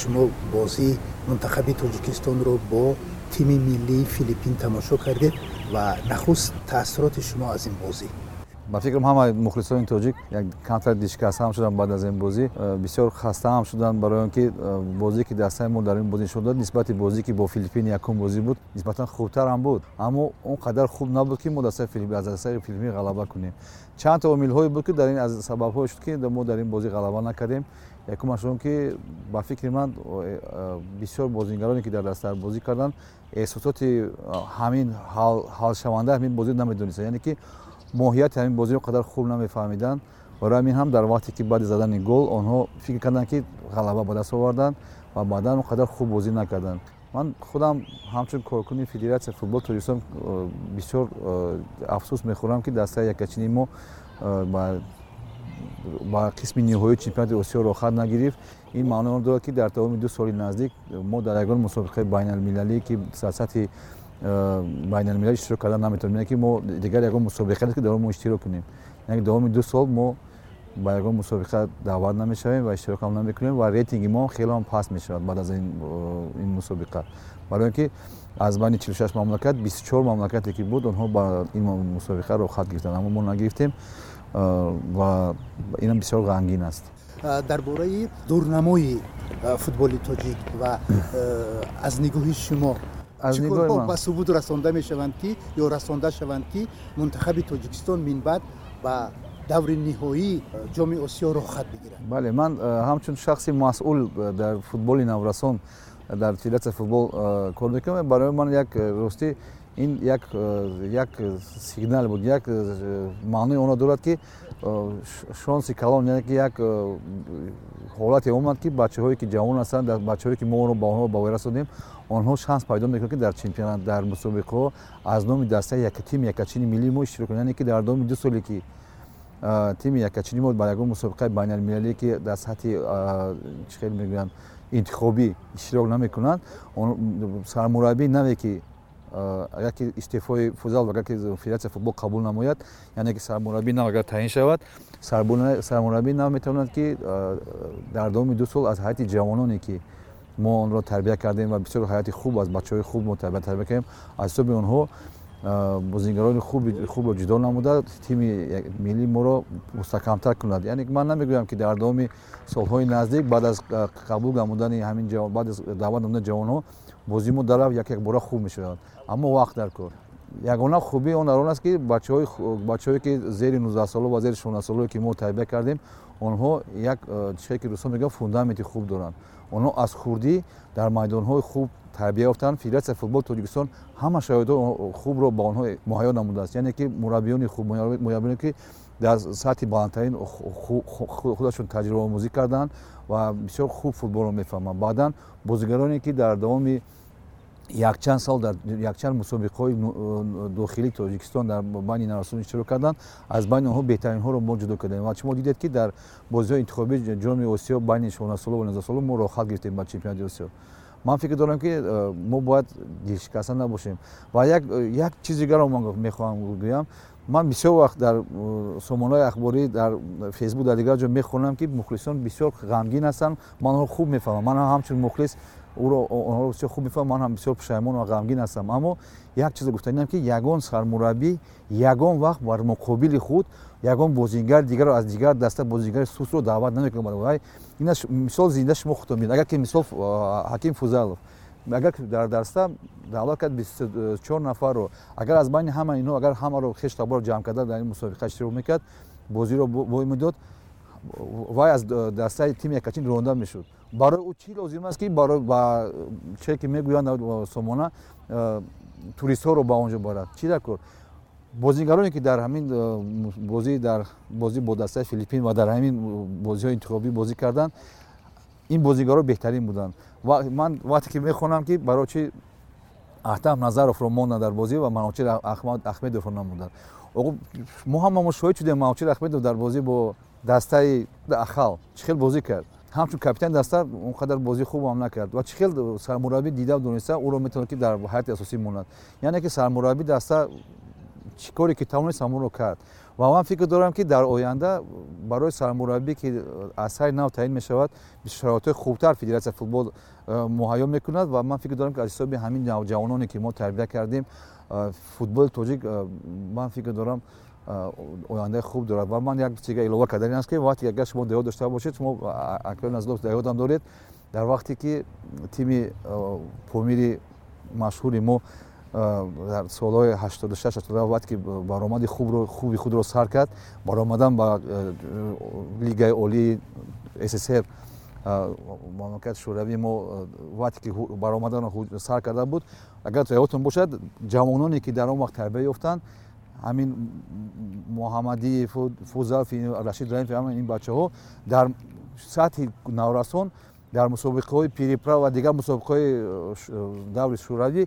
шумо бозии мунтахаби тоҷикистонро бо тими миллии филиппин тамошо кардед ва нахуст таъссуроти шумо аз ин бозӣ ба фикрам ҳама мухлисони тоҷик як камтар дишкастаам шуданд баъд аз ин бозӣ. Э, бисёр хастаам шуданд барои он ки э, бозие ки дастаи мо дар ин бозӣ нишон дод нисбати бозӣ ки бо филиппин якум бозӣ буд нисбатан хубтарам буд. Аммо он қадар хуб набуд ки мо аз дастаи филиппин ғалаба кунем. Чанд та омилҳое буд ки дар ин аз сабабҳое шуд ки мо дар ин бозӣ ғалаба накардем. Якумаш он ки ба фикри ман э, бисёр бозигароне ки дар дастар бозӣ карданд эҳсосоти ҳамин ҳалшавандаи ҳамин бозӣ намедонистанд. Яъне ки моҳияти ҳамин бозиро қадар хуб намефаҳмиданд барои ҳамин ҳам дар вақте ки баъди задани гол онҳо фикр карданд ки ғалаба ба даст оварданд ва баъдан он қадар хуб бозӣ накарданд. Ман худам ҳамчун коркуни федератсияи футбол тоҷикистон э, бисёр э, афсӯс мехӯрам ки дастаи якачини мо э, ба қисми ниҳоии чемпионати осиё рохат нагирифт. Ин маъно он дорад ки дар тамоми ду соли наздик мо дар ягон мусобиқаи байналмилалӣ ки дар сатҳи байналмилал иштирок кардан наметавонем яке мо дигар ягон мусобиқа нест ки дар он мо иштирок кунем. Яке давоми ду сол мо ба ягон мусобиқа даъват намешавем ва иштирокам намекунем ва рейтинги мо хелеам паст мешавад баъд аз ин мусобиқа. Барои он ки аз байни чилушаш мамлакат бистучор мамлакате ки буд онҳо ба ин мусобиқа рохат гирифтанд. Аммо мо нагирифтем ва инам бисёр ғамгин аст. Дар бораи дурнамои футболи тоҷик ва аз нигоҳи шумо аз нигоҳи ба субут расонда мешаванд ки ё расонда шаванд ки мунтахаби тоҷикистон минбаъд ба даври ниҳоӣ ҷоми осиё рохат бигирад. Бале ман ҳамчун шахси масъул дар футболи наврасон дар федератсияи футбол кор мекунам барои ман як ростӣ ин як як сигнал буд як маънои оно дорад ки шонси калон ки як ҳолате омад ки бачаҳое ки ҷавон ҳастанд бачаҳое ки мо онро ба онҳо ба вой расонем онҳо шанс пайдо мекунанд ки дар чемпионат дар мусобиқаҳо аз номи дастаи тими якачини миллии мо иштирок кунанд. Яъне ки дар давоми ду соле ки тими якачини мо ба ягон мусобиқаи байналмилалие ки дар сатҳи чӣ хел мегӯянд интихобӣ иштирок намекунанд сармураббии наве ки агар ки истеъфои фузал агар ки федератсияи футбол қабул намояд яъне ки сармураббии нав агар таъин шавад. Сармураббии нав метавонад ки дар давоми ду сол аз ҳайати ҷавононе ки мо онро тарбия кардем ва бисёр ҳаёти хуб аз бачаҳои хуб мо тарбия кардем аз ҳисоби онҳо бозигарони хубро ҷудо намуда тими миллии моро мустаҳкамтар кунад. Яъне ман намегӯям ки дар давоми солҳои наздик баъд аз қабул намудани ҳамин баъд аз даъват намудани ҷавонҳо бозии мо дар як якбора хуб мешавад. Аммо вақт дар кор ягона хубии он дар он аст ки бачаҳое ки зери нуздаҳсоло ва зери шонздаҳсолое ки мо тарбия кардем онҳо як чизе ки рӯсо мегӯянд фундаменти хуб доранд. Онҳо аз хурдӣ дар майдонҳои хуб тарбия ёфтанд. Федератсияи футболи тоҷикистон ҳама шароитҳои хубро ба онҳо муҳайё намудааст. Яъне ки мураббиёни хуб мураббиёне ки дар сатҳи баландтарин худашон таҷрибаомӯзӣ карданд ва бисёр хуб футболро мефаҳманд. Баъдан бозигароне ки дар давоми якчанд сол дар якчанд мусобиқаҳои дохилии тоҷикистон дар байни наврасон иштирок карданд. аз байни онҳо беҳтаринҳоро мо ҷудо кардем ва шумо дидед ки дар бозиҳои интихобии ҷоми осиё байни шонздаҳсоло ва нуздаҳсоло мо рохат гирифтем ба чемпионати осиё. ман фикр дорам ки э, мо бояд дилшикаста набошем. ва як чизи дигарро ман мехоҳам гӯям. ман бисёр вақт дар э, сомонаҳои ахборӣ дар фейсбук дар дигар ҷо мехонам ки мухлисон бисёр ғамгин ҳастанд. ман онро хуб мефаҳмам. ман ҳамчун мухлис ӯро онҳоро бисёр хуб мефаҳмам ман ҳам бисёр пушаймон ва ғамгин ҳастам аммо як чизро гуфтанидам ки ягон сармураббӣ ягон вақт бар муқобили худ ягон бозигари дигарро аз дигар даста бозигари сустро даъват намекунад ина мисол зинда шумо худтон бинед агар ки мисол ҳаким фузалов агар дар даста даъват кард бистчор нафарро агар аз байни ҳама инҳо агар ҳамаро хеш таборро ҷамъ карда дар ин мусобиқа иштирок мекард бозиро бой медод вай аз дастаи тими якачин ронда мешуд барои ӯ чӣ лозим аст ки чие ки мегӯянд сомона туристҳоро ба он ҷо барад? Чӣ дар кор? Бозигароне ки дар ҳамин бозӣ дар бозӣ бо дастаи филиппин ва дар ҳамин бозиҳои интихобӣ бозӣ карданд ин бозигаро беҳтарин буданд. Ман вақте ки мехонам ки барои чи аҳтам назаровро монда дар бозӣ ва маночир ахмедовро намуданд. Мо ҳама мо шоҳид шудем маночир ахмедов дар бозӣ бо дастаи ахал чӣ хел бозӣ кард ҳамчун капитани даста он қадар бозии хубам накард. Ва чӣ хел сармураббӣ дида дониста ӯро метавонад ки дар ҳайати асосӣ монад. Яъне ки сармураббӣ даста чӣ коре ки тавонист ҳамонро кард. Ва ман фикр дорам ки дар оянда барои сармураббӣ ки аз сари нав таъин мешавад шароитҳои хубтар федератсияи футбол муҳайё мекунад. Ва ман фикр дорам ки аз ҳисоби ҳамин ҷавононе ки мо тарбия кардем футболи тоҷик ман фикр дорам ояндаи хуб дорад. Ва ман як чига илова кардан ин аст ки вақте агар шумо деҳот дошта бошед шумо акбари назлов деҳотам доред. Дар вақте ки тими помири машҳури мо дар солҳои 86 вақте ки баромади хуби худро сар кард баромадан ба лигаи олии ссср мамлакати шӯравии мо вақте ки баромадан сар карда буд агар яодтон бошад ҷавононе ки дар он вақт тарбия ёфтанд ҳамин муҳаммадӣ фузал рашид раимф ин бачаҳо дар сатҳи наврасон дар мусобиқаҳои пирипра ва дигар мусобиқаҳои даври шӯравӣ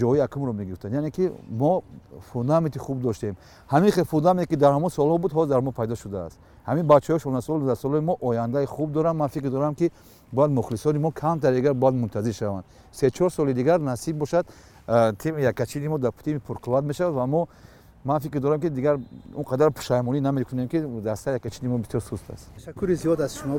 ҷои якумро мегирифтанд яъне ки мо фундаменти хуб доштем ҳамин хел фундаменте ки дар ҳамон солҳо буд ҳозир дар мо пайдо шудааст ҳамин бачаҳои шонасол дар солҳои мо ояндаи хуб доранд ман фикр дорам ки бояд мухлисони мо камтар дигар бояд мунтазир шаванд се чор соли дигар насиб бошад тими якачини мо дар тими пурқувват мешавад ва мо ман фикр дорам ки дигар он қадар пушаймонӣ намекунем ки дастаи якачини мо бисёр суст аст. Ташаккури зиёд аз шумо